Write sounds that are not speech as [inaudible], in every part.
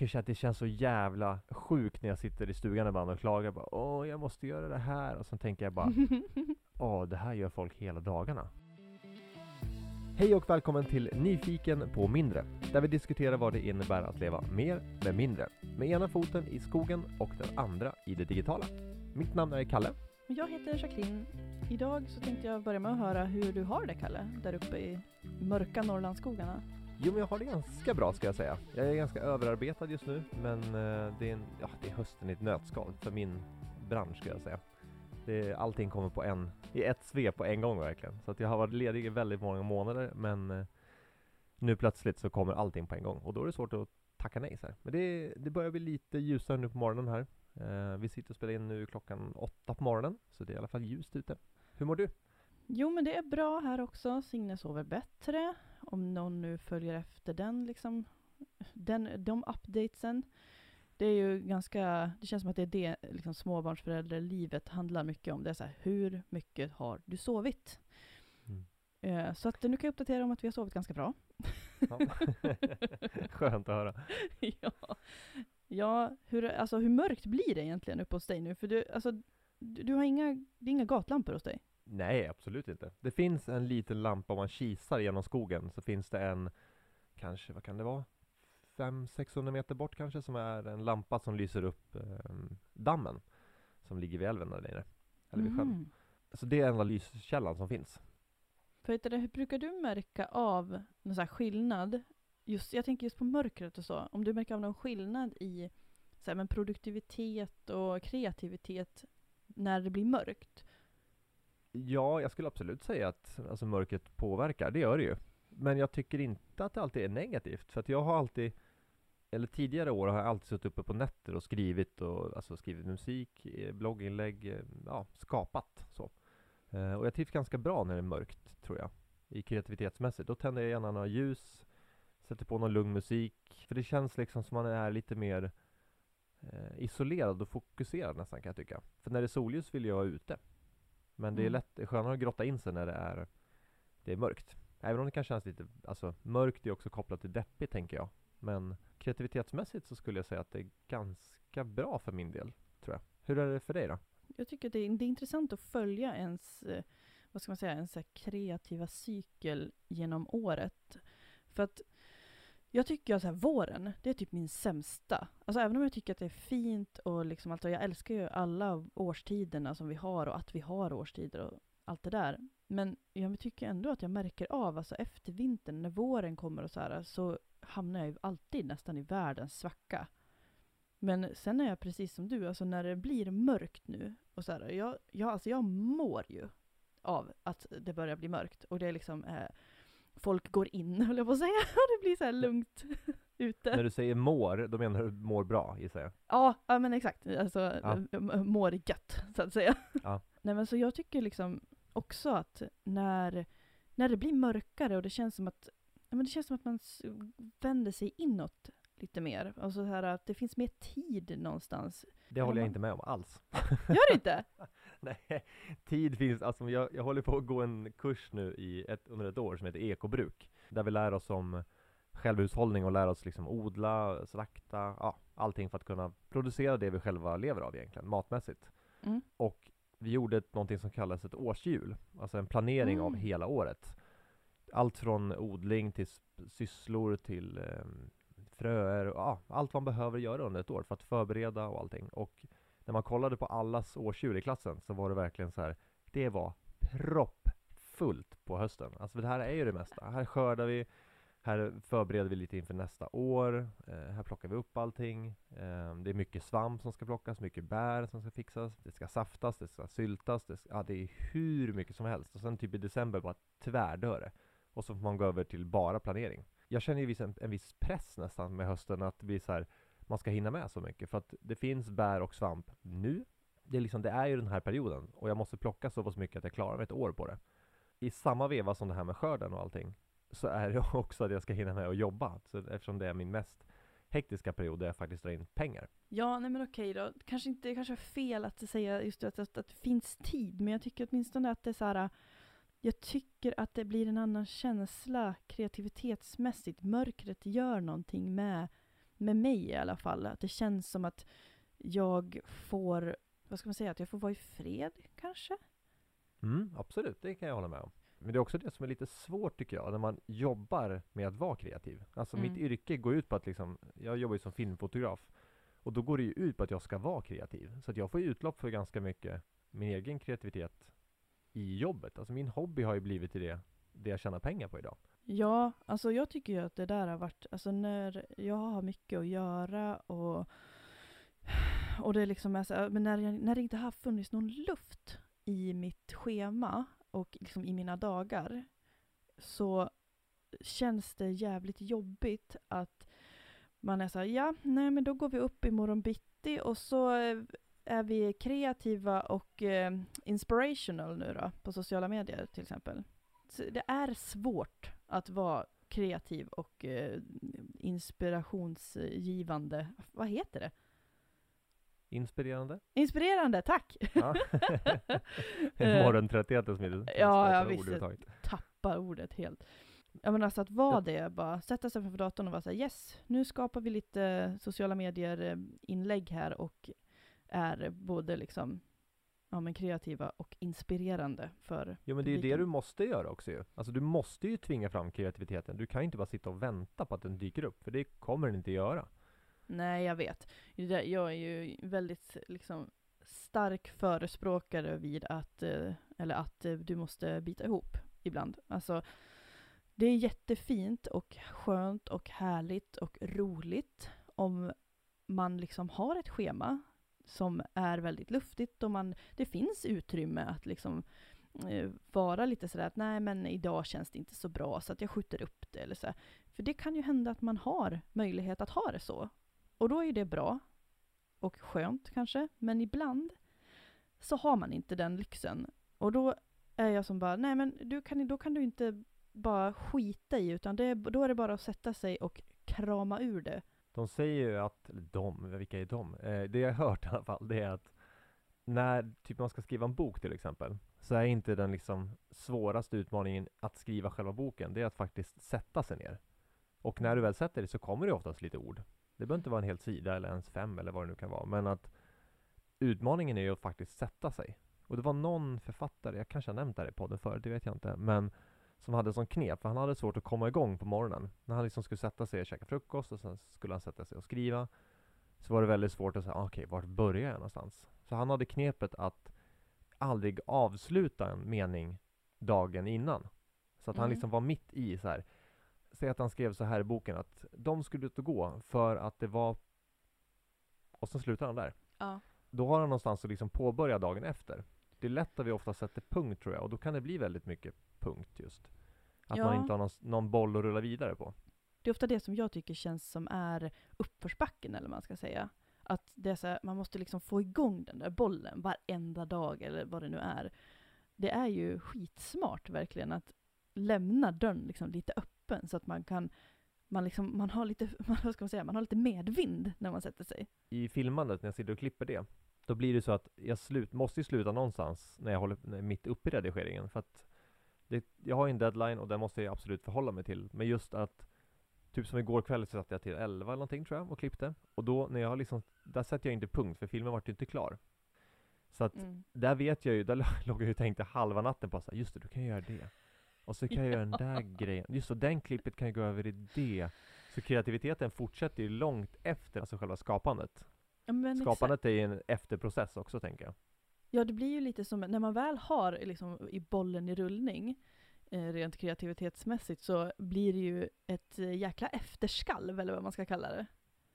kan känna att det känns så jävla sjukt när jag sitter i stugan ibland och klagar bara Åh, jag måste göra det här och sen tänker jag bara [laughs] Åh, det här gör folk hela dagarna. Hej och välkommen till Nyfiken på mindre, där vi diskuterar vad det innebär att leva mer med mindre. Med ena foten i skogen och den andra i det digitala. Mitt namn är Kalle. Jag heter Jacqueline. Idag så tänkte jag börja med att höra hur du har det, Kalle, där uppe i mörka Norrlandsskogarna. Jo, men jag har det ganska bra ska jag säga. Jag är ganska överarbetad just nu, men eh, det är, en, ja, det är hösten i ett nötskal för min bransch ska jag säga. Det, allting kommer på en, i ett svep på en gång verkligen. Så att jag har varit ledig i väldigt många månader, men eh, nu plötsligt så kommer allting på en gång och då är det svårt att tacka nej så här. Men det, det börjar bli lite ljusare nu på morgonen här. Eh, vi sitter och spelar in nu klockan åtta på morgonen, så det är i alla fall ljust ute. Hur mår du? Jo, men det är bra här också. Signe sover bättre. Om någon nu följer efter den, liksom, den, de updatesen. Det är ju ganska, det känns som att det är det liksom, småbarnsföräldralivet handlar mycket om. Det är så här, hur mycket har du sovit? Mm. Eh, så att nu kan jag uppdatera om att vi har sovit ganska bra. Ja. [laughs] Skönt att höra. [laughs] ja, ja hur, alltså, hur mörkt blir det egentligen uppe hos dig nu? För du, alltså, du, du har inga, det är inga gatlampor hos dig? Nej, absolut inte. Det finns en liten lampa om man kisar genom skogen så finns det en, kanske, vad kan det vara? 500-600 meter bort kanske, som är en lampa som lyser upp eh, dammen som ligger vid älven där nere, eller vid sjön. Mm. Så det är enda lyskällan som finns. Du, hur brukar du märka av någon så här skillnad? Just, jag tänker just på mörkret och så. Om du märker av någon skillnad i så här, men produktivitet och kreativitet när det blir mörkt? Ja, jag skulle absolut säga att alltså, mörkret påverkar, det gör det ju. Men jag tycker inte att det alltid är negativt, för att jag har alltid eller tidigare år har jag alltid suttit uppe på nätter och skrivit och alltså skrivit musik, eh, blogginlägg, eh, ja, skapat så. Eh, och jag trivs ganska bra när det är mörkt, tror jag. I kreativitetsmässigt. Då tänder jag gärna några ljus, sätter på någon lugn musik. För det känns liksom som man är lite mer eh, isolerad och fokuserad nästan kan jag tycka. För när det är solljus vill jag vara ute. Men det är Mm. lätt, skönare att grotta in sig när det är, det är mörkt. Även om det kan kännas lite, alltså mörkt är också kopplat till deppigt tänker jag. Men kreativitetsmässigt så skulle jag säga att det är ganska bra för min del, tror jag. Hur är det för dig då? Jag tycker att det är, det är intressant att följa ens, eh, vad ska man säga, ens kreativa cykel genom året. För att jag tycker att så här, våren, det är typ min sämsta. Alltså även om jag tycker att det är fint och liksom allt, och jag älskar ju alla årstiderna som vi har och att vi har årstider och allt det där. Men jag tycker ändå att jag märker av, alltså efter vintern, när våren kommer och så här, så hamnar jag ju alltid nästan i världens svacka. Men sen är jag precis som du, alltså när det blir mörkt nu och så här, jag, jag, alltså jag mår ju av att det börjar bli mörkt och det är liksom eh, folk går in, [laughs] höll jag på att säga, [laughs] det blir så här lugnt [laughs] ute. När du säger mår, då menar du mår bra gissar jag? Ja, ja men exakt, alltså Ja. m- mår gött så att säga. Ja. Nej men så jag tycker liksom också att när, när det blir mörkare och det känns som att, ja, men det känns som att man vänder sig inåt lite mer. Alltså så här att det finns mer tid någonstans. Det håller jag inte med om alls. Gör det inte? [laughs] Nej, tid finns, alltså jag, jag håller på att gå en kurs nu i ett, under ett år som heter ekobruk. Där vi lär oss om självhushållning och lär oss liksom odla, slakta, ja, allting för att kunna producera det vi själva lever av egentligen, matmässigt. Mm. Och vi gjorde ett, någonting som kallas ett årshjul, alltså en planering av Mm. hela året. Allt från odling till sysslor till eh, fröer ja, allt man behöver göra under ett år för att förbereda och allting. Och när man kollade på allas årshjul i klassen så var det verkligen så här, det var proppfullt på hösten. Alltså det här är ju det mesta. Här skördar vi, här förbereder vi lite inför nästa år, eh, här plockar vi upp allting. Eh, det är mycket svamp som ska plockas, mycket bär som ska fixas, det ska saftas, det ska syltas, det, ska, ja, det är hur mycket som helst. Och sen typ i december bara tvärdör det. Och så får man gå över till bara planering. Jag känner ju en, en viss press nästan med hösten att vi så här, man ska hinna med så mycket för att det finns bär och svamp nu. Det är liksom, det är ju den här perioden och jag måste plocka så pass mycket att jag klarar mig ett år på det. I samma veva som det här med skörden och allting så är det [laughs] också att jag ska hinna med att jobba. Så eftersom det är min mest hektiska period där jag faktiskt drar in pengar. Ja, nej men okej då. Kanske inte, kanske är fel att säga just att, att, att det finns tid, men jag tycker åtminstone att det är så här, jag tycker att det blir en annan känsla kreativitetsmässigt. Mörkret gör någonting med med mig i alla fall. Att det känns som att jag får, vad ska man säga, att jag får vara i fred kanske? Mm, absolut, det kan jag hålla med om. Men det är också det som är lite svårt tycker jag, när man jobbar med att vara kreativ. Alltså Mm. mitt yrke går ut på att liksom, jag jobbar ju som filmfotograf. Och då går det ju ut på att jag ska vara kreativ. Så att jag får utlopp för ganska mycket min egen kreativitet i jobbet. Alltså min hobby har ju blivit till det, det jag tjänar pengar på idag. Ja, alltså jag tycker ju att det där har varit, alltså när jag har mycket att göra och, och det liksom alltså, är så, men när, jag, när det inte har funnits någon luft i mitt schema och liksom i mina dagar så känns det jävligt jobbigt att man är så här, ja, nej men då går vi upp imorgon bitti och så eh, är vi kreativa och eh, inspirational nu då, på sociala medier till exempel. Det är svårt att vara kreativ och eh, inspirationsgivande. Vad heter det? Inspirerande? Inspirerande, tack! Ja. [laughs] [laughs] Morgontröttheten som inte Eh, Ja, ja, ord visst. överhuvudtaget. Tappar ordet helt. Ja men alltså att vara det, bara sätta sig framför datorn och vara såhär yes, nu skapar vi lite sociala medier-inlägg här och är både liksom ja, men kreativa och inspirerande för Jo men det är ju det du måste göra också ju. Alltså du måste ju tvinga fram kreativiteten. Du kan ju inte bara sitta och vänta på att den dyker upp, för det kommer den inte göra. Nej, jag vet. Jag är ju väldigt liksom stark förespråkare vid att, eh, eller att eh, du måste bita ihop ibland. Alltså, det är jättefint och skönt och härligt och roligt om man liksom har ett schema som är väldigt luftigt och man, det finns utrymme att liksom eh, vara lite sådär att nej men idag känns det inte så bra så att jag skjuter upp det eller så. här. För det kan ju hända att man har möjlighet att ha det så. Och då är det bra och skönt kanske, men ibland så har man inte den lyxen. Och då är jag som bara, nej men du kan, då kan du inte bara skita i, utan det, då är det bara att sätta sig och krama ur det. De säger ju att, eller de, vilka är de? Eh, det jag har hört i alla fall, det är att när typ man ska skriva en bok till exempel, så är inte den liksom svåraste utmaningen att skriva själva boken, det är att faktiskt sätta sig ner. Och när du väl sätter dig så kommer det oftast lite ord. Det behöver inte vara en hel sida eller ens fem eller vad det nu kan vara, men att utmaningen är ju att faktiskt sätta sig. Och det var någon författare, jag kanske har nämnt det här i podden förut, det vet jag inte, men som hade sån knep, för han hade svårt att komma igång på morgonen. När han liksom skulle sätta sig och käka frukost och sen skulle han sätta sig och skriva. Så var det väldigt svårt att säga, ah, okej, vart börjar jag någonstans? Så han hade knepet att aldrig avsluta en mening dagen innan. Så att han Mm. liksom var mitt i så här. Säg att han skrev så här i boken att de skulle ut och gå för att det var och sen slutar han där. Ja. Då har han någonstans att liksom påbörja dagen efter. Det är lätt att vi ofta sätter punkt tror jag och då kan det bli väldigt mycket punkt just. Att Ja. man inte har någon, någon boll att rulla vidare på. Det är ofta det som jag tycker känns som är uppförsbacken, eller vad man ska säga. Att det är så här, man måste liksom få igång den där bollen varenda dag, eller vad det nu är. Det är ju skitsmart verkligen att lämna dörren liksom lite öppen, så att man kan man, liksom, man har lite, man, [laughs] vad ska man säga, man har lite medvind när man sätter sig. I filmandet när jag sitter och klipper det, då blir det så att jag slut, måste ju sluta någonstans när jag håller när jag är mitt uppe i redigeringen. För att det, jag har ju en deadline och den måste jag absolut förhålla mig till. Men just att, typ som igår kväll så satt jag till 11 eller någonting tror jag och klippte. Och då när jag liksom, där sätter jag inte punkt för filmen vart ju inte klar. Så att Mm. där vet jag ju, där [laughs] låg jag ju och tänkte halva natten på så här, just det, du kan göra det. Och så kan jag göra den [laughs] där grejen. Just så, den klippet kan jag gå över i det. Så kreativiteten fortsätter ju långt efter alltså själva skapandet. Ja, men exakt. Skapandet är ju en efterprocess också tänker jag. Ja, det blir ju lite som när man väl har liksom, i bollen i rullning, eh, rent kreativitetsmässigt, så blir det ju ett eh, jäkla efterskalv, eller vad man ska kalla det.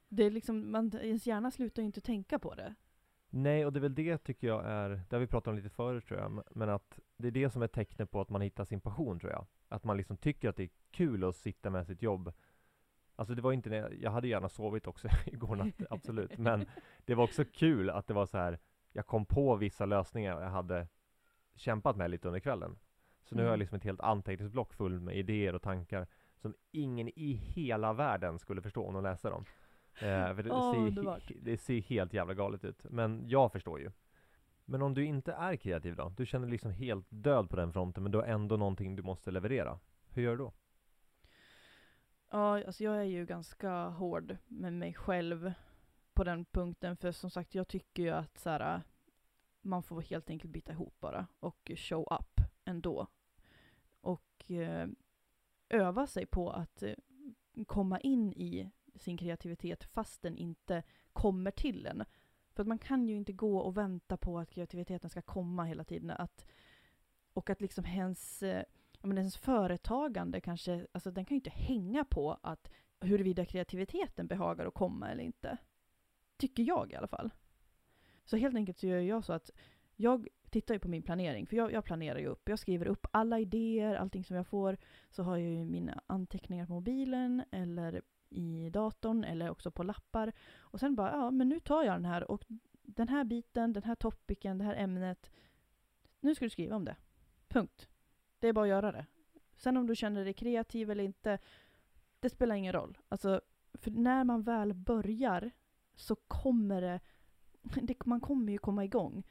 Det är liksom, man, ens hjärna slutar ju inte tänka på det. Nej, och det är väl det tycker jag är, det har vi pratat om lite förut tror jag, men att det är det som är tecknet på att man hittar sin passion tror jag. Att man liksom tycker att det är kul att sitta med sitt jobb. Alltså det var inte, jag hade gärna sovit också [laughs] igår natt, absolut, men [laughs] det var också kul att det var så här, jag kom på vissa lösningar jag hade kämpat med lite under kvällen. Så nu har jag Mm. liksom ett helt anteckningsblock full med idéer och tankar som ingen i hela världen skulle förstå om de läste dem. Eh, för det, Åh, ser, det ser helt jävla galet ut. Men jag förstår ju. Men om du inte är kreativ då? Du känner liksom helt död på den fronten men du har ändå någonting du måste leverera. Hur gör du då? Ja, alltså jag är ju ganska hård med mig själv på den punkten. För som sagt, jag tycker ju att så här, äh, man får helt enkelt bita ihop bara och show up ändå. Och eh, öva sig på att eh, komma in i sin kreativitet fast den inte kommer till en. För att man kan ju inte gå och vänta på att kreativiteten ska komma hela tiden. Att, och att liksom ens, eh, men ens företagande kanske, alltså den kan ju inte hänga på att huruvida kreativiteten behagar att komma eller inte. Tycker jag i alla fall. Så helt enkelt så gör jag så att jag tittar ju på min planering, för jag, jag, planerar ju upp. Jag skriver upp alla idéer, allting som jag får. Så har jag ju mina anteckningar på mobilen eller i datorn eller också på lappar. Och sen bara, ja men nu tar jag den här och den här biten, den här topicen, det här ämnet. Nu ska du skriva om det. Punkt. Det är bara att göra det. Sen om du känner dig kreativ eller inte, det spelar ingen roll. Alltså, för när man väl börjar så kommer det, [laughs] det man kommer ju komma igång.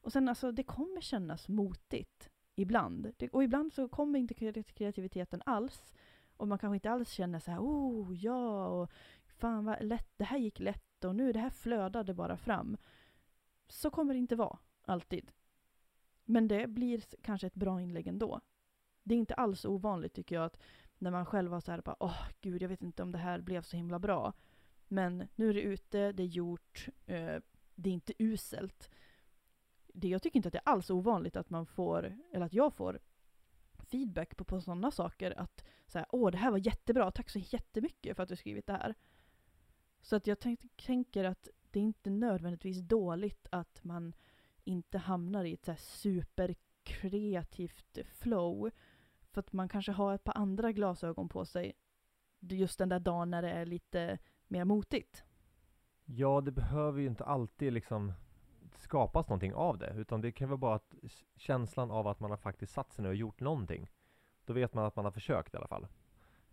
Och sen alltså, det kommer kännas motigt ibland. Det, och ibland så kommer inte kreativiteten alls. Och man kanske inte alls känner så här, oh ja, och fan vad lätt, det här gick lätt och nu det här flödade bara fram. Så kommer det inte vara, alltid. Men det blir kanske ett bra inlägg ändå. Det är inte alls ovanligt tycker jag att när man själv har så här bara, åh oh, gud, jag vet inte om det här blev så himla bra. Men nu är det ute, det är gjort, eh, det är inte uselt. Det, jag tycker inte att det är alls ovanligt att man får, eller att jag får feedback på, på sådana saker. Att så åh det här var jättebra, tack så jättemycket för att du skrivit det här. Så att jag tänker att det är inte nödvändigtvis dåligt att man inte hamnar i ett så superkreativt flow. För att man kanske har ett par andra glasögon på sig just den där dagen när det är lite mer motigt. Ja, det behöver ju inte alltid liksom skapas någonting av det, utan det kan vara bara att känslan av att man har faktiskt satt sig ner och gjort någonting. Då vet man att man har försökt i alla fall.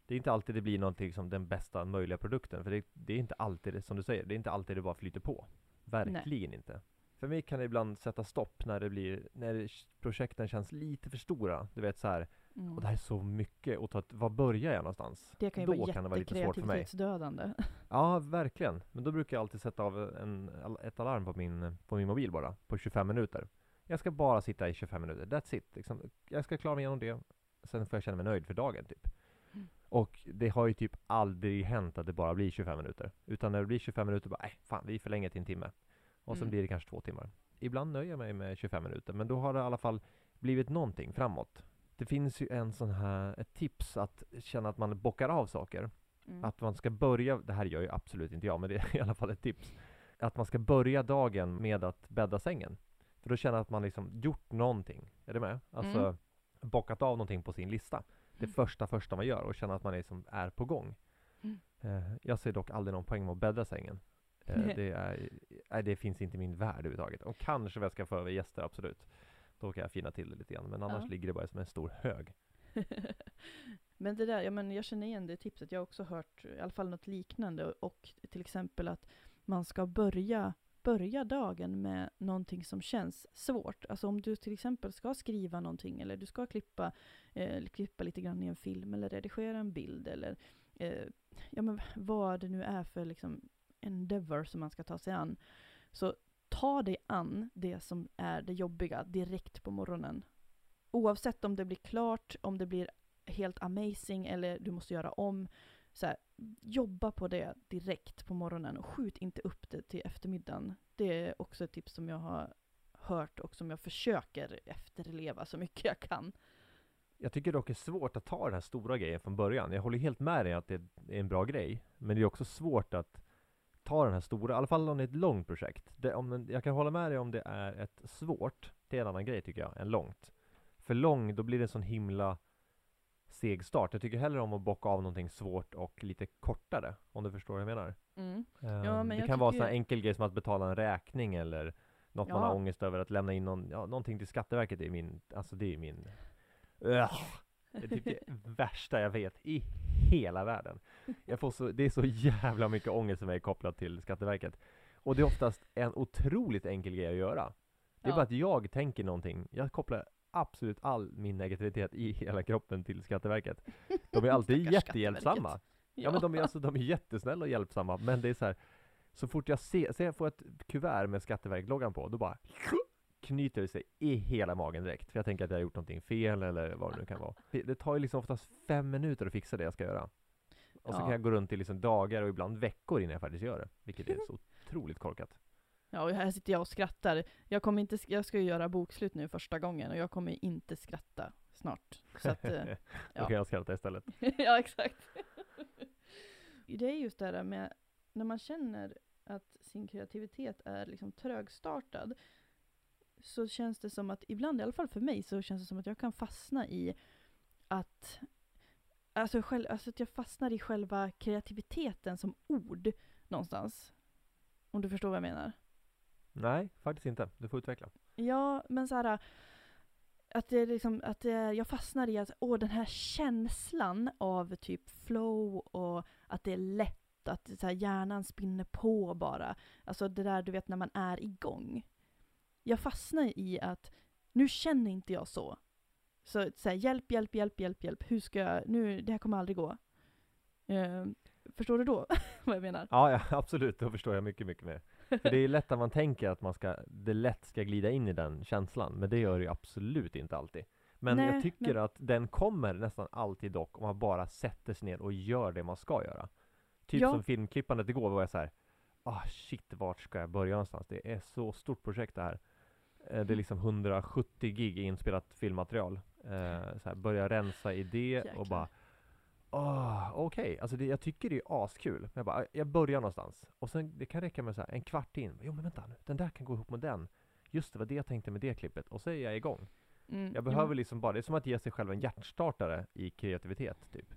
Det är inte alltid det blir någonting som den bästa möjliga produkten, för det, det är inte alltid, som du säger, det är inte alltid det bara flyter på. Verkligen Nej. inte. För mig kan det ibland sätta stopp när det blir, när projekten känns lite för stora. Du vet så här, mm. och det här är så mycket, och ta, var börjar jag någonstans? Det kan ju då vara kan det vara lite svårt för mig. dödande. [laughs] Ja, verkligen. Men då brukar jag alltid sätta av en, ett alarm på min, på min mobil bara, på 25 minuter. Jag ska bara sitta i 25 minuter, that's it. Liksom, jag ska klara mig igenom det, sen får jag känna mig nöjd för dagen typ. Mm. Och det har ju typ aldrig hänt att det bara blir 25 minuter. Utan när det blir 25 minuter, bara, nej, äh, fan, vi förlänger till en timme. Och mm. sen blir det kanske två timmar. Ibland nöjer jag mig med 25 minuter, men då har det i alla fall blivit någonting framåt. Det finns ju en sån här, ett tips att känna att man bockar av saker. Mm. Att man ska börja, det här gör ju absolut inte jag, men det är [laughs] i alla fall ett tips. Att man ska börja dagen med att bädda sängen. För då känner att man liksom gjort någonting. Är du med? Alltså mm. bockat av någonting på sin lista. Det mm. första första man gör och känner att man liksom är på gång. Mm. Eh, jag ser dock aldrig någon poäng med att bädda sängen. Eh, [laughs] det, är, nej, det finns inte i min värld överhuvudtaget. Och kanske jag ska få över gäster, absolut. Då kan jag fina till det lite grann. Men annars ja. ligger det bara som en stor hög. [laughs] men det där, ja men jag känner igen det tipset. Jag har också hört i alla fall något liknande. Och till exempel att man ska börja, börja dagen med någonting som känns svårt. Alltså om du till exempel ska skriva någonting eller du ska klippa, eh, klippa lite grann i en film eller redigera en bild eller eh, ja men vad det nu är för liksom endeavor som man ska ta sig an. Så ta dig an det som är det jobbiga direkt på morgonen. Oavsett om det blir klart, om det blir helt amazing eller du måste göra om. Så här, jobba på det direkt på morgonen och skjut inte upp det till eftermiddagen. Det är också ett tips som jag har hört och som jag försöker efterleva så mycket jag kan. Jag tycker dock det är svårt att ta den här stora grejen från början. Jag håller helt med dig att det är en bra grej, men det är också svårt att ta den här stora, i alla fall om det är ett långt projekt. Det, om, jag kan hålla med dig om det är ett svårt, det är en annan grej tycker jag, än långt. För lång, då blir det en sån himla seg start. Jag tycker hellre om att bocka av någonting svårt och lite kortare, om du förstår vad jag menar. Mm. Um, ja, men det kan vara en sån enkel grej som att betala en räkning eller något ja. man har ångest över att lämna in någon, ja, någonting till Skatteverket, det är min, alltså det är min uh, det är typ det värsta jag vet i hela världen. Jag får så, det är så jävla mycket ångest som är kopplat till Skatteverket. Och det är oftast en otroligt enkel grej att göra. Det är ja. bara att jag tänker någonting, jag kopplar absolut all min negativitet i hela kroppen till Skatteverket. De är alltid [laughs] jättehjälpsamma. Skatteverket. Ja men de är, alltså, de är jättesnälla och hjälpsamma, men det är så här. Så fort jag ser, så jag får ett kuvert med Skatteverket-loggan på, då bara knyter det sig i hela magen direkt. För jag tänker att jag har gjort någonting fel eller vad det nu kan vara. Det, tar ju liksom oftast fem minuter att fixa det jag ska göra. Och så Ja. kan jag gå runt i liksom dagar och ibland veckor innan jag faktiskt gör det. Vilket är så [laughs] otroligt korkat. Ja, och här sitter jag och skrattar. Jag, kommer inte, jag ska ju göra bokslut nu första gången och jag kommer inte skratta snart. Så att, eh, [laughs] Då ja. kan jag skratta istället. [laughs] ja, exakt. det är just det där med när man känner att sin kreativitet är liksom trögstartad så känns det som att, ibland i alla fall för mig, så känns det som att jag kan fastna i att Alltså, själv, alltså att jag fastnar i själva kreativiteten som ord någonstans. Om du förstår vad jag menar? Nej, faktiskt inte. Du får utveckla. Ja, men så här att det är liksom, att jag fastnar i att, åh den här känslan av typ flow och att det är lätt, att så här, hjärnan spinner på bara. Alltså det där du vet när man är igång. Jag fastnar i att, nu känner inte jag så. Så, så här, hjälp, hjälp, hjälp, hjälp, hjälp, hur ska jag, nu, det här kommer aldrig gå. Eh, förstår du då [laughs] vad jag menar? Ja, ja, [laughs] absolut. Då förstår jag mycket, mycket mer. För det är lätt att man tänker att man ska, det lätt ska glida in i den känslan, men det gör det ju absolut inte alltid. Men Nej, jag tycker men- att den kommer nästan alltid dock om man bara sätter sig ner och gör det man ska göra. Typ Ja. som filmklippandet igår var jag så här, ah shit, vart ska jag börja någonstans? Det är så stort projekt det här. Eh, Det är Mm. liksom 170 gig inspelat filmmaterial. Eh, Så här, börja rensa i det och Jäklar. bara Ah, okej, alltså det, jag tycker det är askul. Men jag bara, jag börjar någonstans. Och sen, det kan räcka med så här, en kvart in. Jo men vänta nu, den där kan gå ihop med den. Just det, var det jag tänkte med det klippet. Och så är jag igång. Mm, Jag ja, behöver men- liksom bara, det är som att ge sig själv en hjärtstartare i kreativitet, typ.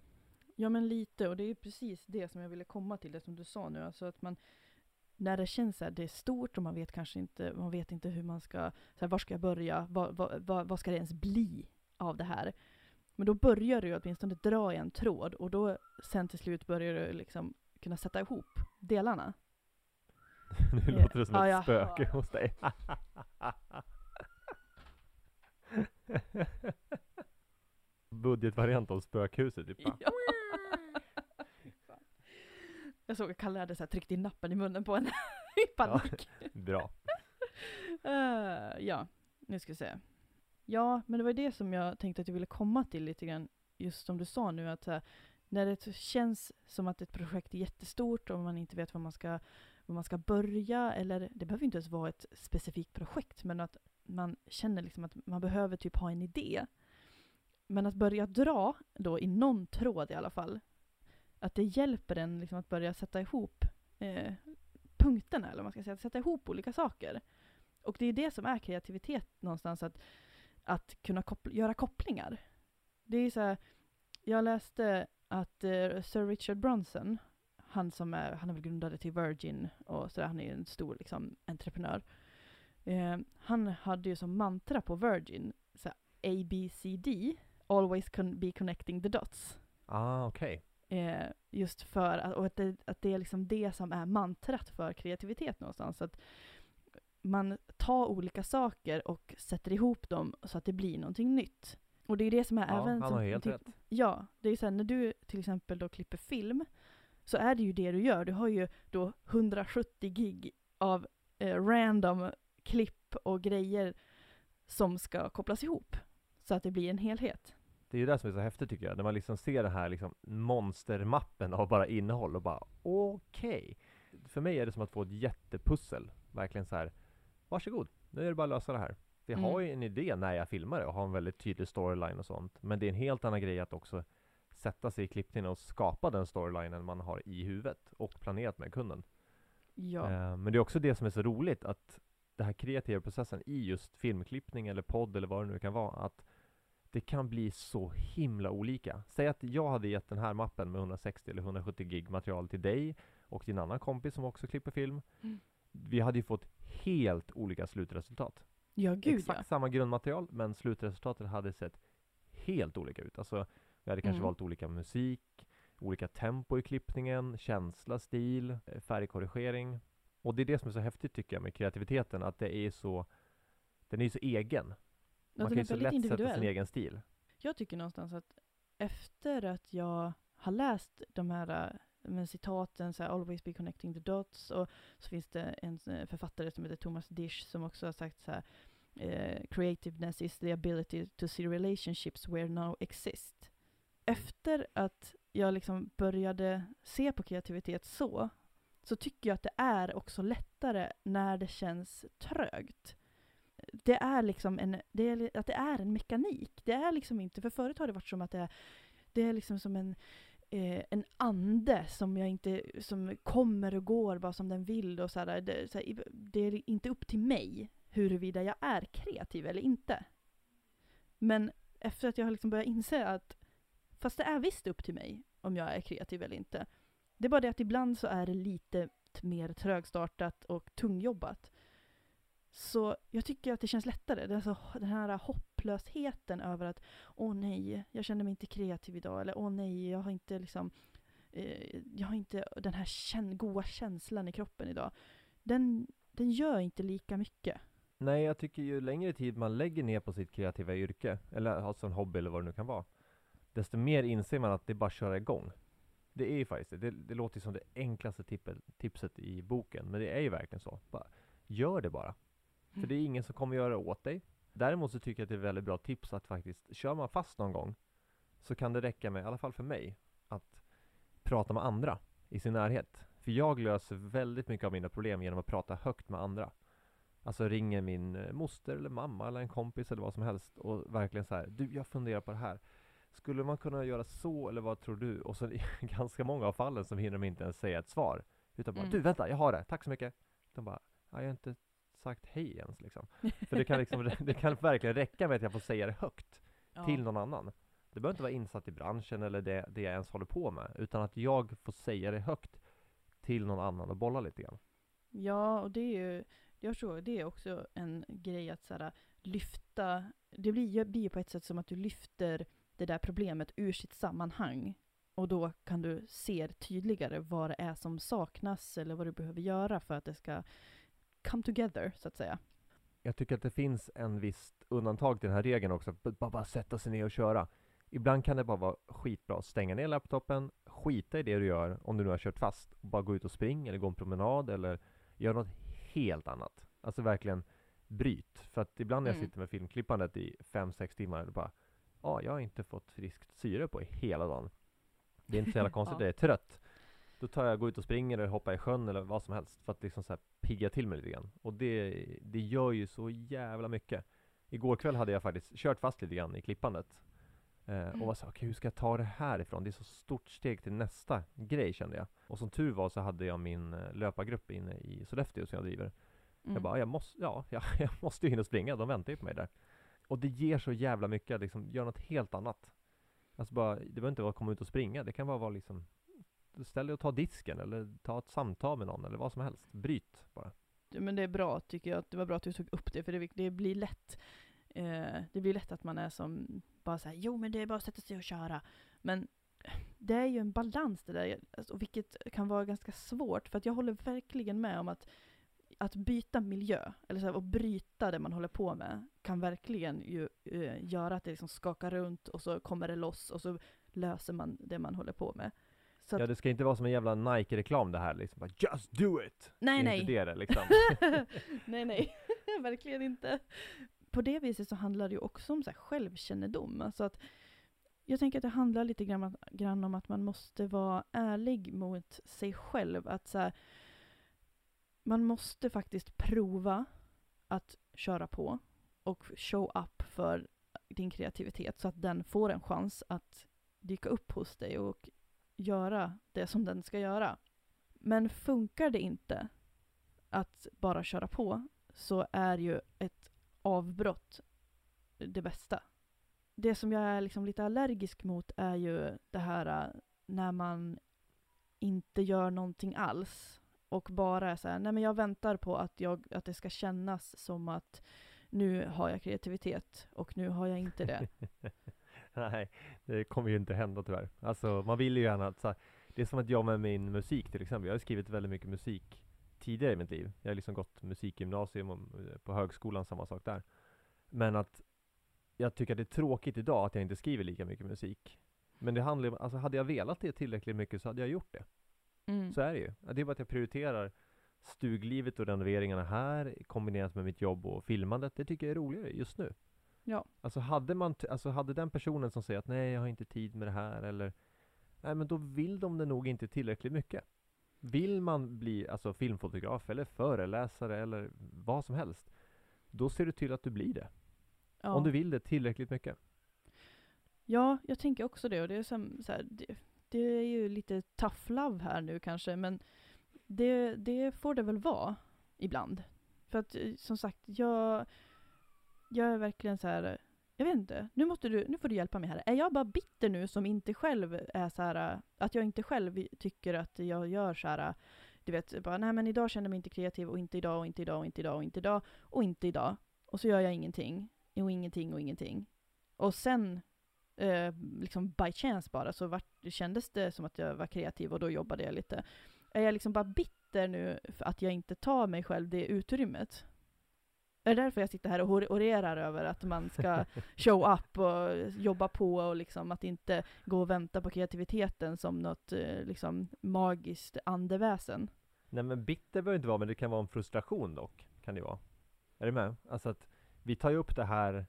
Ja men lite, och det är precis det som jag ville komma till, det som du sa nu, alltså att man när det känns så här, det är stort och man vet kanske inte, man vet inte hur man ska, så här, var ska jag börja, vad, vad, vad, vad ska det ens bli av det här? Men då börjar du åtminstone dra i en tråd och då sen till slut börjar du liksom kunna sätta ihop delarna. [laughs] nu Ja. låter det som Ja, ett jag spöke [laughs] hos dig. [laughs] Budgetvariant av spökhuset, typ. Ja. Jag såg att Kalle hade så här, tryckt in nappen i munnen på henne [laughs] i panik. [laughs] Bra. Eh, ja, nu ska vi se. Ja, men det var det som jag tänkte att jag ville komma till lite grann, just som du sa nu, att här, när det känns som att ett projekt är jättestort och man inte vet var man ska, var man ska börja, eller det behöver inte ens vara ett specifikt projekt, men att man känner liksom att man behöver typ ha en idé. Men att börja dra då i någon tråd i alla fall, att det hjälper en liksom att börja sätta ihop eh, punkterna, eller vad man ska säga, att sätta ihop olika saker. Och det är det som är kreativitet någonstans, att, att kunna koppl göra kopplingar. Det är så här, jag läste att eh, Sir Richard Bronson, han som är, han är väl grundare till Virgin och sådär, han är ju en stor liksom, entreprenör. Eh, han hade ju som mantra på Virgin, så här, ABCD, always con- be connecting the dots. Ah, okej. Eh, just för att, och att, det, att det är liksom det som är mantrat för kreativitet någonstans. Att man tar olika saker och sätter ihop dem så att det blir någonting nytt. Och det är det som är Ja, även... han har helt rätt. Ja, det är så här, när du till exempel då klipper film så är det ju det du gör. Du har ju då 170 gig av eh, random klipp och grejer som ska kopplas ihop så att det blir en helhet. Det är ju det som är så häftigt tycker jag, när man liksom ser den här liksom monstermappen av bara innehåll och bara okej. För mig är det som att få ett jättepussel, verkligen så här. Varsågod, nu är det bara att lösa det här. För jag Mm. har ju en idé när jag filmar det och har en väldigt tydlig storyline och sånt. Men det är en helt annan grej att också sätta sig i klippningen och skapa den storylinen man har i huvudet och planerat med kunden. Ja. Eh, Men det är också det som är så roligt att den här kreativa processen i just filmklippning eller podd eller vad det nu kan vara, att det kan bli så himla olika. Säg att jag hade gett den här mappen med 160 eller 170 gig material till dig och din annan kompis som också klipper film. Mm. Vi hade ju fått helt olika slutresultat. Ja, gud Exakt ja. samma grundmaterial, men slutresultatet hade sett helt olika ut. Alltså, vi hade kanske Mm. valt olika musik, olika tempo i klippningen, känsla, stil, eh, färgkorrigering. Och det är det som är så häftigt tycker jag med kreativiteten, att det är så, den är så egen. Man den kan ju så lätt sätta sin egen stil. Jag tycker någonstans att efter att jag har läst de här äh, med citaten, så här, always be connecting the dots, och så finns det en eh, författare som heter Thomas Dish som också har sagt så här, eh, creativeness is the ability to see relationships where no exist. Efter att jag liksom började se på kreativitet så, så tycker jag att det är också lättare när det känns trögt det är liksom en, det är, att det är en mekanik. Det är liksom inte, för förut har det varit som att det är, det är liksom som en, eh, en ande som jag inte, som kommer och går bara som den vill och så här, det, så här, det är inte upp till mig huruvida jag är kreativ eller inte. Men efter att jag har liksom börjat inse att, fast det är visst upp till mig om jag är kreativ eller inte. Det är bara det att ibland så är det lite mer trögstartat och tungjobbat. Så jag tycker att det känns lättare. Det är alltså den här hopplösheten över att åh nej, jag känner mig inte kreativ idag. Eller åh nej, jag har inte liksom eh, jag har inte den här kän goa känslan i kroppen idag. Den, den gör inte lika mycket. Nej, jag tycker ju längre tid man lägger ner på sitt kreativa yrke, eller alltså en hobby eller vad det nu kan vara, desto mer inser man att det är bara att köra igång. Det är ju faktiskt det. Det, det låter ju som det enklaste tipset i boken, men det är ju verkligen så. Bara, gör det bara. För det är ingen som kommer göra det åt dig. Däremot så tycker jag att det är väldigt bra tips att faktiskt, kör man fast någon gång, så kan det räcka med, i alla fall för mig, att prata med andra i sin närhet. För jag löser väldigt mycket av mina problem genom att prata högt med andra. Alltså ringer min eh, moster eller mamma eller en kompis eller vad som helst och verkligen så här, du jag funderar på det här. Skulle man kunna göra så eller vad tror du? Och så [laughs] i ganska många av fallen så hinner de inte ens säga ett svar. Utan bara, Mm. du vänta, jag har det, tack så mycket. De bara, ja, jag har inte sagt hej ens liksom. För det kan liksom, det kan verkligen räcka med att jag får säga det högt Ja. till någon annan. Det behöver inte vara insatt i branschen eller det, det jag ens håller på med, utan att jag får säga det högt till någon annan och bolla lite grann. Ja, och det är ju, jag tror det är också en grej att så här, lyfta, det blir, ju på ett sätt som att du lyfter det där problemet ur sitt sammanhang. Och då kan du se tydligare vad det är som saknas eller vad du behöver göra för att det ska come together, så att säga. Jag tycker att det finns en visst undantag till den här regeln också, att bara, bara sätta sig ner och köra. Ibland kan det bara vara skitbra att stänga ner laptopen, skita i det du gör om du nu har kört fast, och bara gå ut och spring eller gå en promenad eller göra något helt annat. Alltså verkligen bryt. För att ibland när jag Mm. sitter med filmklippandet i 5-6 timmar, då bara Ja, jag har inte fått friskt syre på hela dagen. Det är inte så jävla [laughs] konstigt, Ja. jag är trött. Då tar jag, går ut och springer eller hoppar i sjön eller vad som helst för att liksom så här pigga till mig lite grann. Och det, det gör ju så jävla mycket. Igår kväll hade jag faktiskt kört fast lite grann i klippandet. Eh, och var så okej hur ska jag ta det här ifrån? Det är så stort steg till nästa grej kände jag. Och som tur var så hade jag min eh, löpargrupp inne i Sollefteå som jag driver. Mm. Jag bara, jag måste, ja, [laughs] jag, jag måste ju hinna springa, de väntar ju på mig där. Och det ger så jävla mycket liksom göra något helt annat. Alltså bara, det behöver inte vara att komma ut och springa, det kan bara vara liksom Ställ dig och ta disken eller ta ett samtal med någon eller vad som helst. Bryt bara. Men det är bra tycker jag, att det var bra att du tog upp det, för det, det blir lätt eh, Det blir lätt att man är som bara säger jo men det är bara att sätta sig och köra. Men det är ju en balans det där, alltså, vilket kan vara ganska svårt, för att jag håller verkligen med om att att byta miljö, eller så här, och bryta det man håller på med, kan verkligen ju eh, göra att det liksom skakar runt och så kommer det loss och så löser man det man håller på med. Så att, Ja det ska inte vara som en jävla Nike-reklam det här liksom. Bara, Just do it! nej nej, inte det det liksom. [laughs] nej, nej, [laughs] verkligen inte. På det viset så handlar det ju också om så här självkännedom. Alltså att jag tänker att det handlar lite grann, grann om att man måste vara ärlig mot sig själv. Att så här, man måste faktiskt prova att köra på och show up för din kreativitet så att den får en chans att dyka upp hos dig och göra det som den ska göra. Men funkar det inte att bara köra på så är ju ett avbrott det bästa. Det som jag är liksom lite allergisk mot är ju det här äh, när man inte gör någonting alls och bara är så här, nej men jag väntar på att, jag, att det ska kännas som att nu har jag kreativitet och nu har jag inte det. [laughs] [laughs] Nej, det kommer ju inte hända tyvärr. Alltså man vill ju gärna att så här, Det är som att jag med min musik till exempel. Jag har skrivit väldigt mycket musik tidigare i mitt liv. Jag har liksom gått musikgymnasium och eh, på högskolan, samma sak där. Men att jag tycker att det är tråkigt idag att jag inte skriver lika mycket musik. Men det handlar ju alltså hade jag velat det tillräckligt mycket så hade jag gjort det. Mm. Så är det ju. Det är bara att jag prioriterar stuglivet och renoveringarna här kombinerat med mitt jobb och filmandet. Det tycker jag är roligare just nu. Ja. Alltså hade man, alltså hade den personen som säger att nej jag har inte tid med det här eller Nej men då vill de det nog inte tillräckligt mycket. Vill man bli alltså filmfotograf eller föreläsare eller vad som helst Då ser du till att du blir det. ja. Om du vill det tillräckligt mycket. Ja, jag tänker också det. Och det är, som, så här, det, det är ju lite tough love här nu kanske, men det, det får det väl vara ibland. För att eh, som sagt, jag, jag är verkligen så här. Jag vet inte, nu, måste du, nu får du hjälpa mig här. Är jag bara bitter nu som inte själv är så här, att jag inte själv tycker att jag gör så här, du vet, bara nej men idag känner jag mig inte kreativ och inte idag och inte idag och inte idag och inte idag och inte idag. Och så gör jag ingenting och ingenting och ingenting. Och sen eh, liksom by chance bara så var, kändes det som att jag var kreativ och då jobbade jag lite. Är jag liksom bara bitter nu för att jag inte tar mig själv det utrymmet? Är det därför jag sitter här och orerar över att man ska [laughs] show up och jobba på och liksom att inte gå och vänta på kreativiteten som något eh, liksom magiskt andeväsen? Nej men bitter behöver inte vara men det kan vara en frustration dock. Kan det vara. Är du med? Alltså att vi tar ju upp det här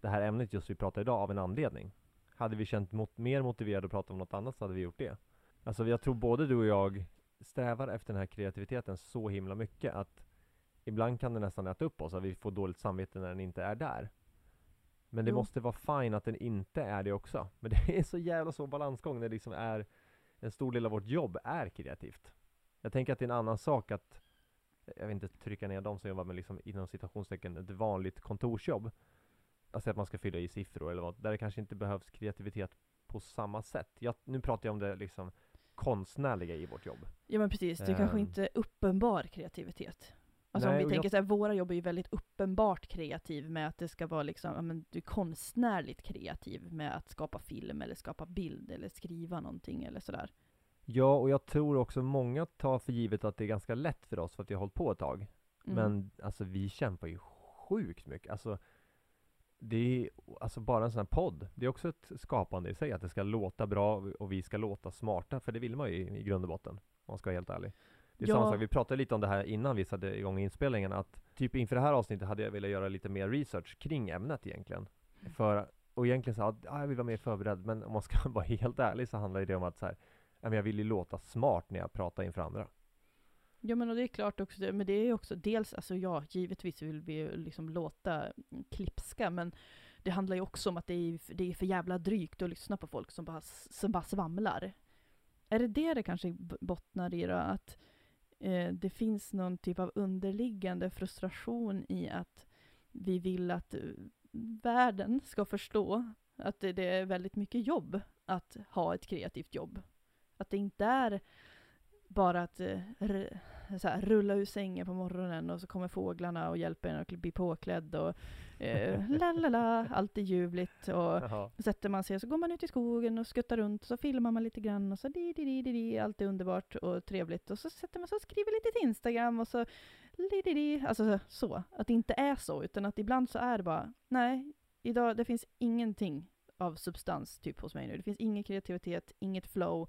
Det här ämnet just vi pratar idag av en anledning. Hade vi känt mot, mer motiverade att prata om något annat så hade vi gjort det. Alltså jag tror både du och jag strävar efter den här kreativiteten så himla mycket att ibland kan det nästan äta upp oss, att vi får dåligt samvete när den inte är där. Men det Jo. måste vara fine att den inte är det också. [laughs] Men det är så jävla så balansgång när det liksom är en stor del av vårt jobb är kreativt. Jag tänker att det är en annan sak att jag vill inte trycka ner de som jobbar med liksom inom citationstecken ett vanligt kontorsjobb. Alltså att man ska fylla i siffror eller vad, där det kanske inte behövs kreativitet på samma sätt. Jag, nu pratar jag om det liksom konstnärliga i vårt jobb. Ja men precis, det är kanske Ehm. inte uppenbar kreativitet. Alltså Nej, om vi tänker jag- så här, våra jobb är ju väldigt uppenbart kreativ med att det ska vara liksom, ja men du är konstnärligt kreativ med att skapa film eller skapa bild eller skriva någonting eller sådär. Ja, och jag tror också många tar för givet att det är ganska lätt för oss för att vi har hållit på ett tag. Mm. Men alltså vi kämpar ju sjukt mycket. Alltså det är alltså bara en sån här podd. Det är också ett skapande i sig att det ska låta bra och vi ska låta smarta. För det vill man ju i, i grund och botten. Om man ska vara helt ärlig. Det är Ja. samma sak. Vi pratade lite om det här innan vi satte igång inspelningen. Att typ inför det här avsnittet hade jag velat göra lite mer research kring ämnet egentligen. För, och egentligen så att ah, jag vill vara mer förberedd. Men om man ska [laughs] vara helt ärlig så handlar det om att så här, ja, jag vill ju låta smart när jag pratar inför andra. Ja men och det är klart också, men det är ju också dels, alltså ja, givetvis vill vi liksom låta klipska, men det handlar ju också om att det är, det är för jävla drygt att lyssna på folk som bara, som bara svamlar. Är det det det kanske bottnar i då? Att eh, det finns någon typ av underliggande frustration i att vi vill att eh, världen ska förstå att det, det är väldigt mycket jobb att ha ett kreativt jobb. Att det inte är bara att eh, så här, rulla ur sängen på morgonen och så kommer fåglarna och hjälper en att bli påklädd och eh, [laughs] la la la, allt är ljuvligt. Och Jaha. sätter man sig och så går man ut i skogen och skuttar runt och så filmar man lite grann och så di di di di di, allt är underbart och trevligt. Och så sätter man sig och skriver lite till Instagram och så di di di, alltså så, att det inte är så utan att ibland så är det bara, nej, idag, det finns ingenting av substans typ hos mig nu, det finns ingen kreativitet, inget flow,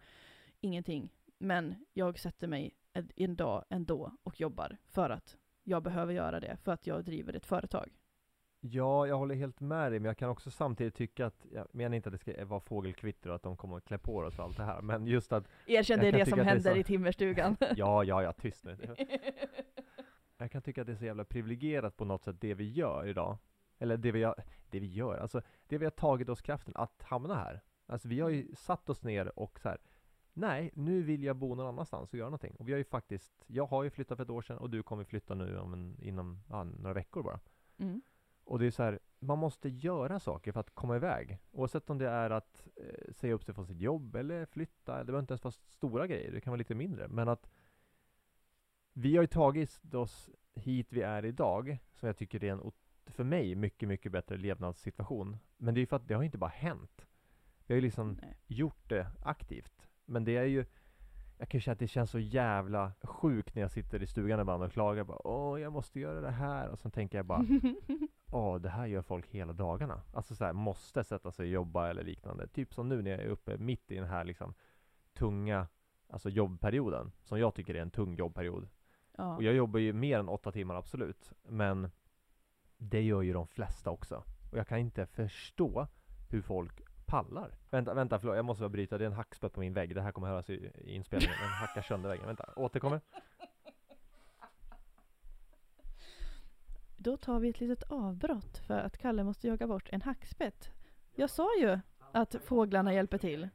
ingenting, men jag sätter mig en, dag ändå och jobbar för att jag behöver göra det, för att jag driver ett företag. Ja, jag håller helt med dig, men jag kan också samtidigt tycka att, jag menar inte att det ska vara fågelkvitter och att de kommer att klä på oss och allt det här, men just att, Erkänn det är det som att det händer så. i timmerstugan. [laughs] ja, ja, ja, tyst nu. [laughs] Jag kan tycka att det är så jävla privilegierat på något sätt det vi gör idag. Eller det vi, har, det vi gör, alltså det vi har tagit oss kraften att hamna här. Alltså vi har ju satt oss ner och så här. Nej, nu vill jag bo någon annanstans och göra någonting. Och vi har ju faktiskt, jag har ju flyttat för ett år sedan och du kommer flytta nu om en, inom ja, några veckor bara. Mm. Och det är så här, man måste göra saker för att komma iväg. Oavsett om det är att eh, säga upp sig från sitt jobb eller flytta. Det behöver inte ens vara stora grejer, det kan vara lite mindre. Men att vi har ju tagit oss hit vi är idag, som jag tycker är en, för mig, mycket, mycket bättre levnadssituation. Men det är ju för att det har inte bara hänt. Vi har ju liksom Nej. gjort det aktivt. Men det är ju jag kan ju känna att det känns så jävla sjukt när jag sitter i stugan ibland och klagar bara Åh, jag måste göra det här och så tänker jag bara [laughs] Åh, det här gör folk hela dagarna. Alltså så här, måste sätta sig och jobba eller liknande. Typ som nu när jag är uppe mitt i den här liksom tunga, alltså jobbperioden. Som jag tycker är en tung jobbperiod. Ja. Och jag jobbar ju mer än åtta timmar absolut. Men det gör ju de flesta också. Och jag kan inte förstå hur folk pallar. Vänta, vänta, förlåt, jag måste bara bryta. Det är en hackspett på min vägg. Det här kommer höras i, i inspelningen. Den hackar sönder väggen. Vänta, återkommer. Då tar vi ett litet avbrott för att Kalle måste jaga bort en hackspett. Jag sa ju att fåglarna hjälper till.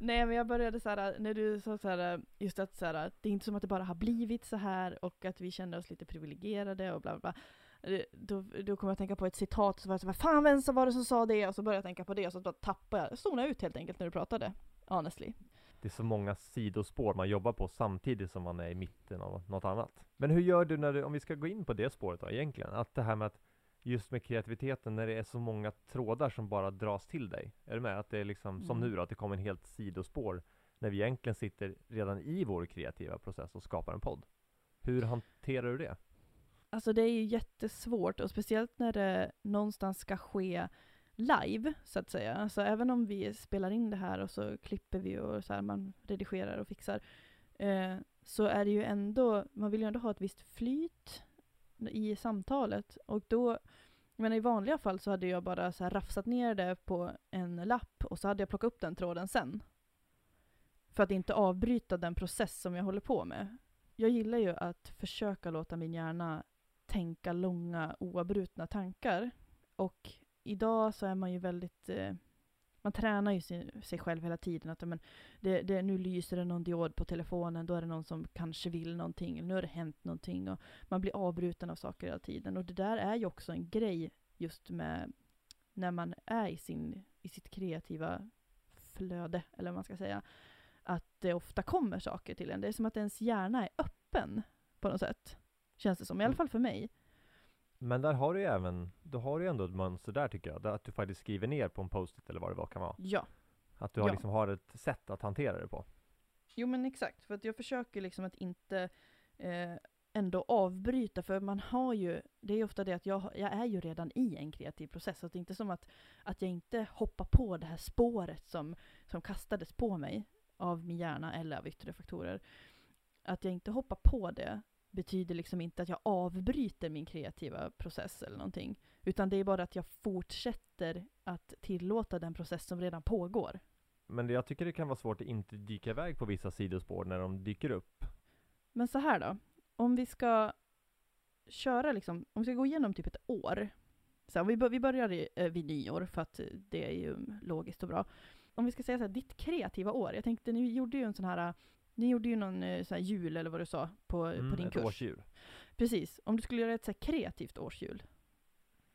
Nej men jag började så här, när du sa så här, just att så här, det är inte som att det bara har blivit så här och att vi känner oss lite privilegierade och bla bla bla. Eh, Då, då kom jag att tänka på ett citat, så var jag så här, fan vem var det som sa det? Och så började jag tänka på det och så bara tappade jag, zonade ut helt enkelt när du pratade. Honestly. Det är så många sidospår man jobbar på samtidigt som man är i mitten av något annat. Men hur gör du när du, om vi ska gå in på det spåret då egentligen, att det här med att just med kreativiteten när det är så många trådar som bara dras till dig. Är du med? Att det är liksom som Mm. nu då, att det kommer en helt sidospår när vi egentligen sitter redan i vår kreativa process och skapar en podd. Hur hanterar du det? Alltså det är ju jättesvårt och speciellt när det någonstans ska ske live så att säga. Alltså även om vi spelar in det här och så klipper vi och så här, man redigerar och fixar. Eh, så är det ju ändå, man vill ju ändå ha ett visst flyt i samtalet. Och då, jag menar i vanliga fall så hade jag bara så här rafsat ner det på en lapp och så hade jag plockat upp den tråden sen. För att inte avbryta den process som jag håller på med. Jag gillar ju att försöka låta min hjärna tänka långa oavbrutna tankar. Och idag så är man ju väldigt, eh, man tränar ju sig, sig själv hela tiden. Att men, det, det, nu lyser det någon diod på telefonen, då är det någon som kanske vill någonting, eller nu har det hänt någonting. Och man blir avbruten av saker hela tiden. Och det där är ju också en grej just med när man är i, sin, i sitt kreativa flöde, eller vad man ska säga. Att det ofta kommer saker till en. Det är som att ens hjärna är öppen på något sätt. Känns det som, i alla Mm. fall för mig. Men där har du ju även, då har du ju ändå ett mönster där tycker jag, där att du faktiskt skriver ner på en post-it eller vad det var kan vara. Ja. Att du har Ja. liksom har ett sätt att hantera det på. Jo men exakt, för att jag försöker liksom att inte eh, ändå avbryta, för man har ju, det är ju ofta det att jag, jag är ju redan i en kreativ process, så det är inte som att, att jag inte hoppar på det här spåret som, som kastades på mig av min hjärna eller av yttre faktorer. Att jag inte hoppar på det betyder liksom inte att jag avbryter min kreativa process eller någonting, utan det är bara att jag fortsätter att tillåta den process som redan pågår. Men jag tycker det kan vara svårt att inte dyka iväg på vissa sidospår när de dyker upp. Men så här då, om vi ska köra liksom, om vi ska gå igenom typ ett år. Så här, vi, bör, vi börjar i, eh, vid nyår för att det är ju logiskt och bra. Om vi ska säga så här, ditt kreativa år. Jag tänkte, ni gjorde ju en sån här, ni gjorde ju någon eh, så här jul eller vad du sa på, Mm, på din ett kurs. årsdjur. Precis, om du skulle göra ett så kreativt årsjul.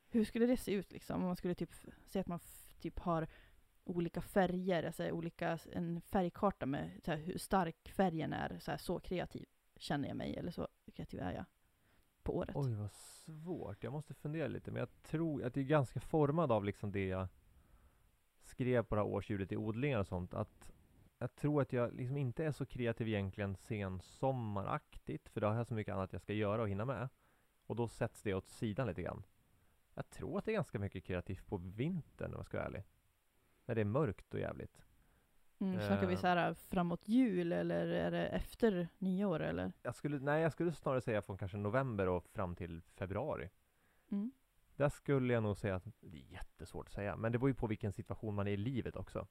Hur skulle det se ut liksom? Om man skulle typ säga att man typ har olika färger, alltså olika, en färgkarta med så här, hur stark färgen är, så, här, så kreativ känner jag mig, eller så kreativ är jag på året. Oj vad svårt, jag måste fundera lite men jag tror att det är ganska formad av liksom det jag skrev på det här årsdjuret i odlingar och sånt att jag tror att jag liksom inte är så kreativ egentligen sensommaraktigt för då har jag så mycket annat jag ska göra och hinna med och då sätts det åt sidan lite grann. Jag tror att det är ganska mycket kreativt på vintern om jag ska vara ärlig. När det är mörkt och jävligt. Mm, snackar vi eh. så här framåt jul eller är det efter nyår eller? Jag skulle, nej jag skulle snarare säga från kanske november och fram till februari. Mm. Där skulle jag nog säga att, det är jättesvårt att säga, men det beror ju på vilken situation man är i livet också.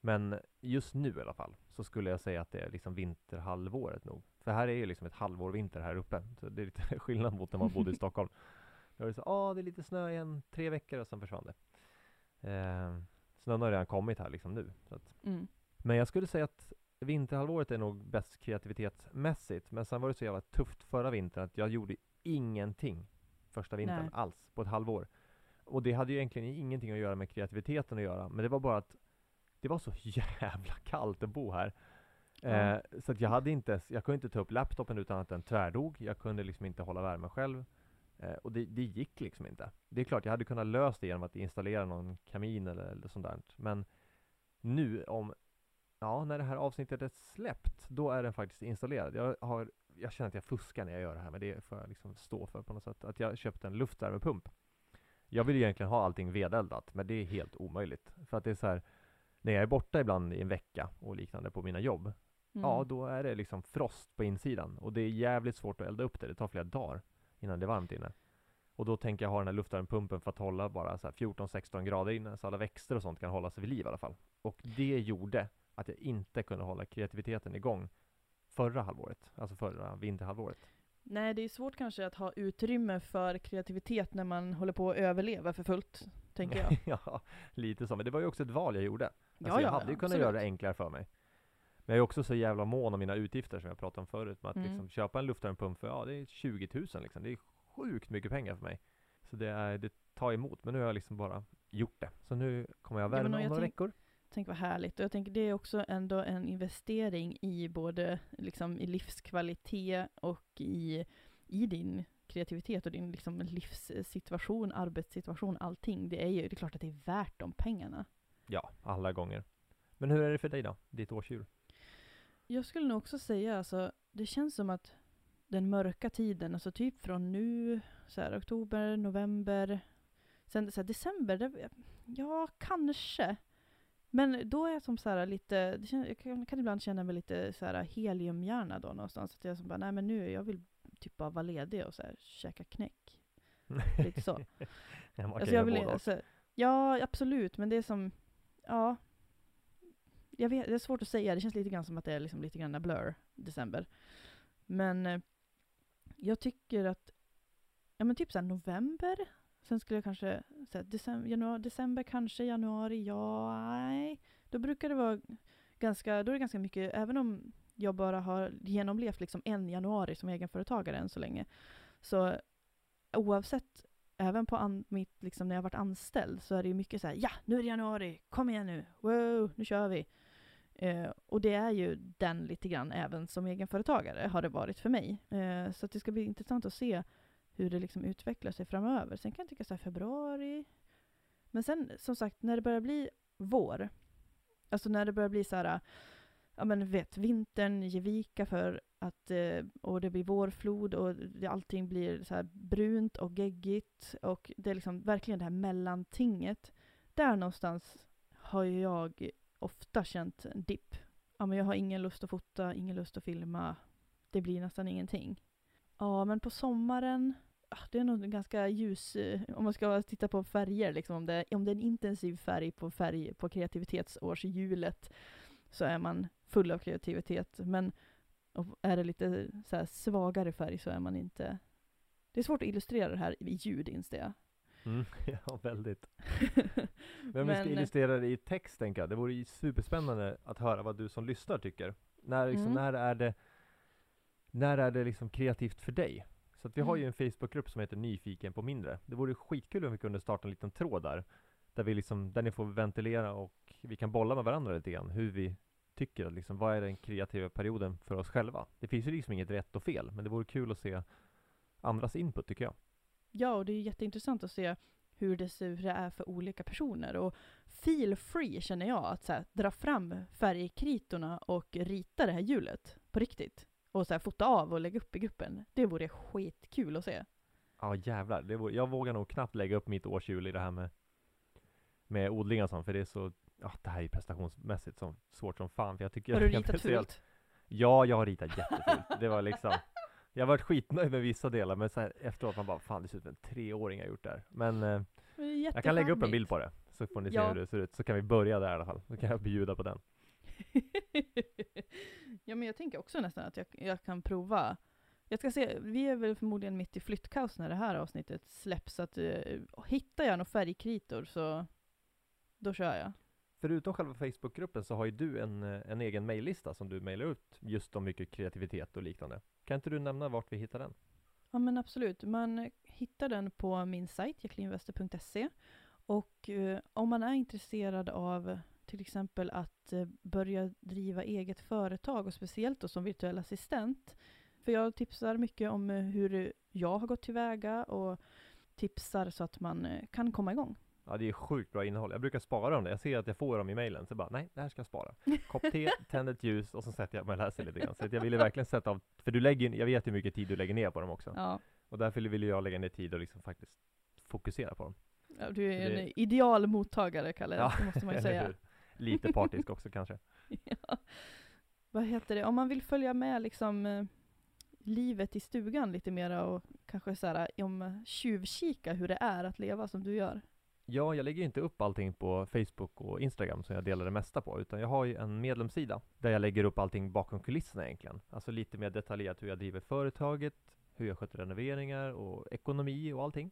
Men just nu i alla fall, så skulle jag säga att det är liksom vinterhalvåret nog. För här är ju liksom ett halvår vinter här uppe, så det är lite [laughs] skillnad mot när man bodde i [laughs] Stockholm. Då är det så, ah, det är lite snö igen, tre veckor och sen försvann det. Eh, snön har redan kommit här liksom nu. Mm. men jag skulle säga att vinterhalvåret är nog bäst kreativitetsmässigt. Men sen var det så jävla tufft förra vintern att jag gjorde ingenting första vintern Nej. alls på ett halvår. Och det hade ju egentligen ingenting att göra med kreativiteten att göra. Men det var bara att det var så [laughs] jävla kallt att bo här. Ja. Eh, så att jag hade inte, ens- jag kunde inte ta upp laptopen utan att den tvärdog. Jag kunde liksom inte hålla värme själv. Eh, och det, det gick liksom inte. Det är klart, jag hade kunnat lösa det genom att installera någon kamin eller, eller sånt där. Men nu om ja, när det här avsnittet är släppt, då är den faktiskt installerad. Jag, har, jag känner att jag fuskar när jag gör det här, men det får jag liksom stå för på något sätt. Att jag köpte en luftvärmepump. Jag vill egentligen ha allting vedeldat, men det är helt omöjligt. För att det är så här, när jag är borta ibland i en vecka och liknande på mina jobb, Mm. ja då är det liksom frost på insidan. Och det är jävligt svårt att elda upp det, det tar flera dagar innan det är varmt inne. Och då tänker jag ha den här luftvärmepumpen för att hålla bara så här 14-16 grader inne, så alla växter och sånt kan hålla sig vid liv i alla fall. Och det gjorde att jag inte kunde hålla kreativiteten igång förra halvåret, alltså förra vinterhalvåret. Nej, det är svårt kanske att ha utrymme för kreativitet när man håller på att överleva för fullt, tänker jag. [laughs] ja, lite så. Men det var ju också ett val jag gjorde. Alltså ja, jag ja, hade ju kunnat absolut. göra det enklare för mig. Men jag är också så jävla mån om mina utgifter som jag pratade om förut. Med att Mm. liksom köpa en luftvärmepump för, ja det är 20 000 liksom. Det är sjukt mycket pengar för mig. Så det, är, det tar emot. Men nu har jag liksom bara gjort det. Så nu kommer jag Ja, värma och om några tänk- veckor. Tänk vad härligt. Och jag tänker det är också ändå en investering i både liksom i livskvalitet och i, i din kreativitet och din liksom livssituation, arbetssituation, allting. Det är ju, det är klart att det är värt de pengarna. Ja, alla gånger. Men hur är det för dig då? Ditt årsdjur? Jag skulle nog också säga alltså, det känns som att den mörka tiden, alltså typ från nu, så här, oktober, november, sen så här, december, det, ja kanske. Men då är jag som så här lite, det känns, jag kan, kan ibland känna mig lite så här heliumhjärna då någonstans. Att jag som bara, nej men nu, jag vill typ bara vara ledig och så här käka knäck. [laughs] Lite så. ja, Alltså jag vill, alltså, ja, absolut, men det är som, ja. Jag vet, det är svårt att säga, det känns lite grann som att det är liksom lite grann blur, december. Men eh, jag tycker att, ja men typ såhär november, sen skulle jag kanske, säga december, januari, december kanske, januari, ja, nej. Då brukar det vara ganska, då är det ganska mycket, även om jag bara har genomlevt liksom en januari som egenföretagare än så länge, så oavsett även på an, mitt, liksom, när jag varit anställd så är det ju mycket så här, ja, nu är det januari, kom igen nu, wow, nu kör vi. Eh, och det är ju den lite grann även som egenföretagare har det varit för mig. Eh, så att det ska bli intressant att se hur det liksom utvecklar sig framöver. Sen kan jag tycka så här februari. Men sen som sagt, när det börjar bli vår, alltså när det börjar bli så här, ja men vet, vintern ger vika för att, eh, och det blir vårflod och allting blir så här brunt och geggigt och det är liksom verkligen det här mellantinget. Där någonstans har ju jag ofta känt en dipp. Ja men jag har ingen lust att fota, ingen lust att filma. Det blir nästan ingenting. Ja men på sommaren, ah, det är nog ganska ljus, eh, om man ska titta på färger liksom, om det, om det är en intensiv färg på, färg på kreativitetsårshjulet så är man full av kreativitet. Men och är det lite så svagare färg så är man inte... Det är svårt att illustrera det här i ljud inser jag. Mm, [laughs] ja, väldigt. [laughs] Men om vi ska illustrera det i text, tänker jag. Det vore ju superspännande att höra vad du som lyssnar tycker. När, liksom, Mm. när är det När är det liksom kreativt för dig? Så att vi har ju Mm. en Facebookgrupp som heter Nyfiken på mindre. Det vore skitkul om vi kunde starta en liten tråd där. Där vi liksom, där ni får ventilera och vi kan bolla med varandra lite grann. Hur vi tycker att liksom, vad är den kreativa perioden för oss själva? Det finns ju liksom inget rätt och fel, men det vore kul att se andras input tycker jag. Ja, och det är jätteintressant att se hur det, ser, hur det är för olika personer. Och feel free känner jag, att så här, dra fram färgkritorna och rita det här hjulet på riktigt. Och så här, fota av och lägga upp i gruppen. Det vore skitkul att se. Ja jävlar, vore, jag vågar nog knappt lägga upp mitt årshjul i det här med Med odlingar och sånt, för det är så Ja det här är ju prestationsmässigt som, svårt som fan för jag tycker Har du ritat fult? Ja, jag har ritat jättefult. Det var liksom Jag har varit skitnöjd med vissa delar men så här, efteråt man bara Fan det ser ut som en treåring har gjort det här Men eh, jag kan lägga upp en bild på det Så får ni se Ja. hur det ser ut, så kan vi börja där i alla fall Då kan jag bjuda på den [laughs] ja, men jag tänker också nästan att jag, jag kan prova. Jag ska se, vi är väl förmodligen mitt i flyttkaos när det här avsnittet släpps, så att uh, hittar jag några färgkritor så då kör jag. Förutom själva Facebookgruppen så har ju du en, eh, en egen mejllista som du mejlar ut just om mycket kreativitet och liknande Kan inte du nämna vart vi hittar den? Ja men absolut, man hittar den på min sajt, jacquelinvester.se. Och eh, om man är intresserad av till exempel att eh, börja driva eget företag och speciellt då som virtuell assistent. För jag tipsar mycket om eh, hur jag har gått tillväga och tipsar så att man eh, kan komma igång. Ja det är sjukt bra innehåll. Jag brukar spara dem där. Jag ser att jag får dem i mailen, så jag bara nej, det här ska jag spara. [laughs] Kopp te, tänd ett ljus och så sätter jag mig och läser lite grann. Så jag ville verkligen sätta av, för du lägger, jag vet hur mycket tid du lägger ner på dem också. Ja. Och därför ville jag lägga ner tid och liksom faktiskt fokusera på dem. Ja, du är det- en ideal mottagare, Kalle, Ja, det måste man ju säga. Lite partisk också kanske. [laughs] ja. Vad heter det, om man vill följa med liksom eh, livet i stugan lite mera och kanske så här, om tjuvkika hur det är att leva som du gör. Ja, jag lägger inte upp allting på Facebook och Instagram som jag delar det mesta på, utan jag har ju en medlemssida där jag lägger upp allting bakom kulisserna egentligen. Alltså lite mer detaljerat hur jag driver företaget, hur jag sköter renoveringar och ekonomi och allting.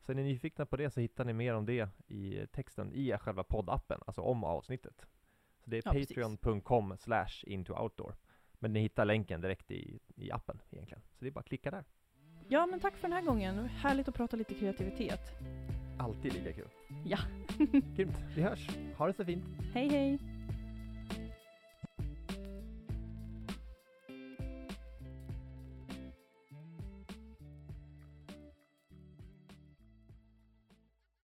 Så är ni nyfikna på det så hittar ni mer om det i texten i själva poddappen, alltså om avsnittet. Så det är Ja, patreon.com slash intooutdoor. Men ni hittar länken direkt i, i appen egentligen. Så det är bara att klicka där. Ja, men tack för den här gången. Härligt att prata lite kreativitet. Alltid lika kul. Ja. [laughs] Grymt. Vi hörs. Ha det så fint. Hej hej!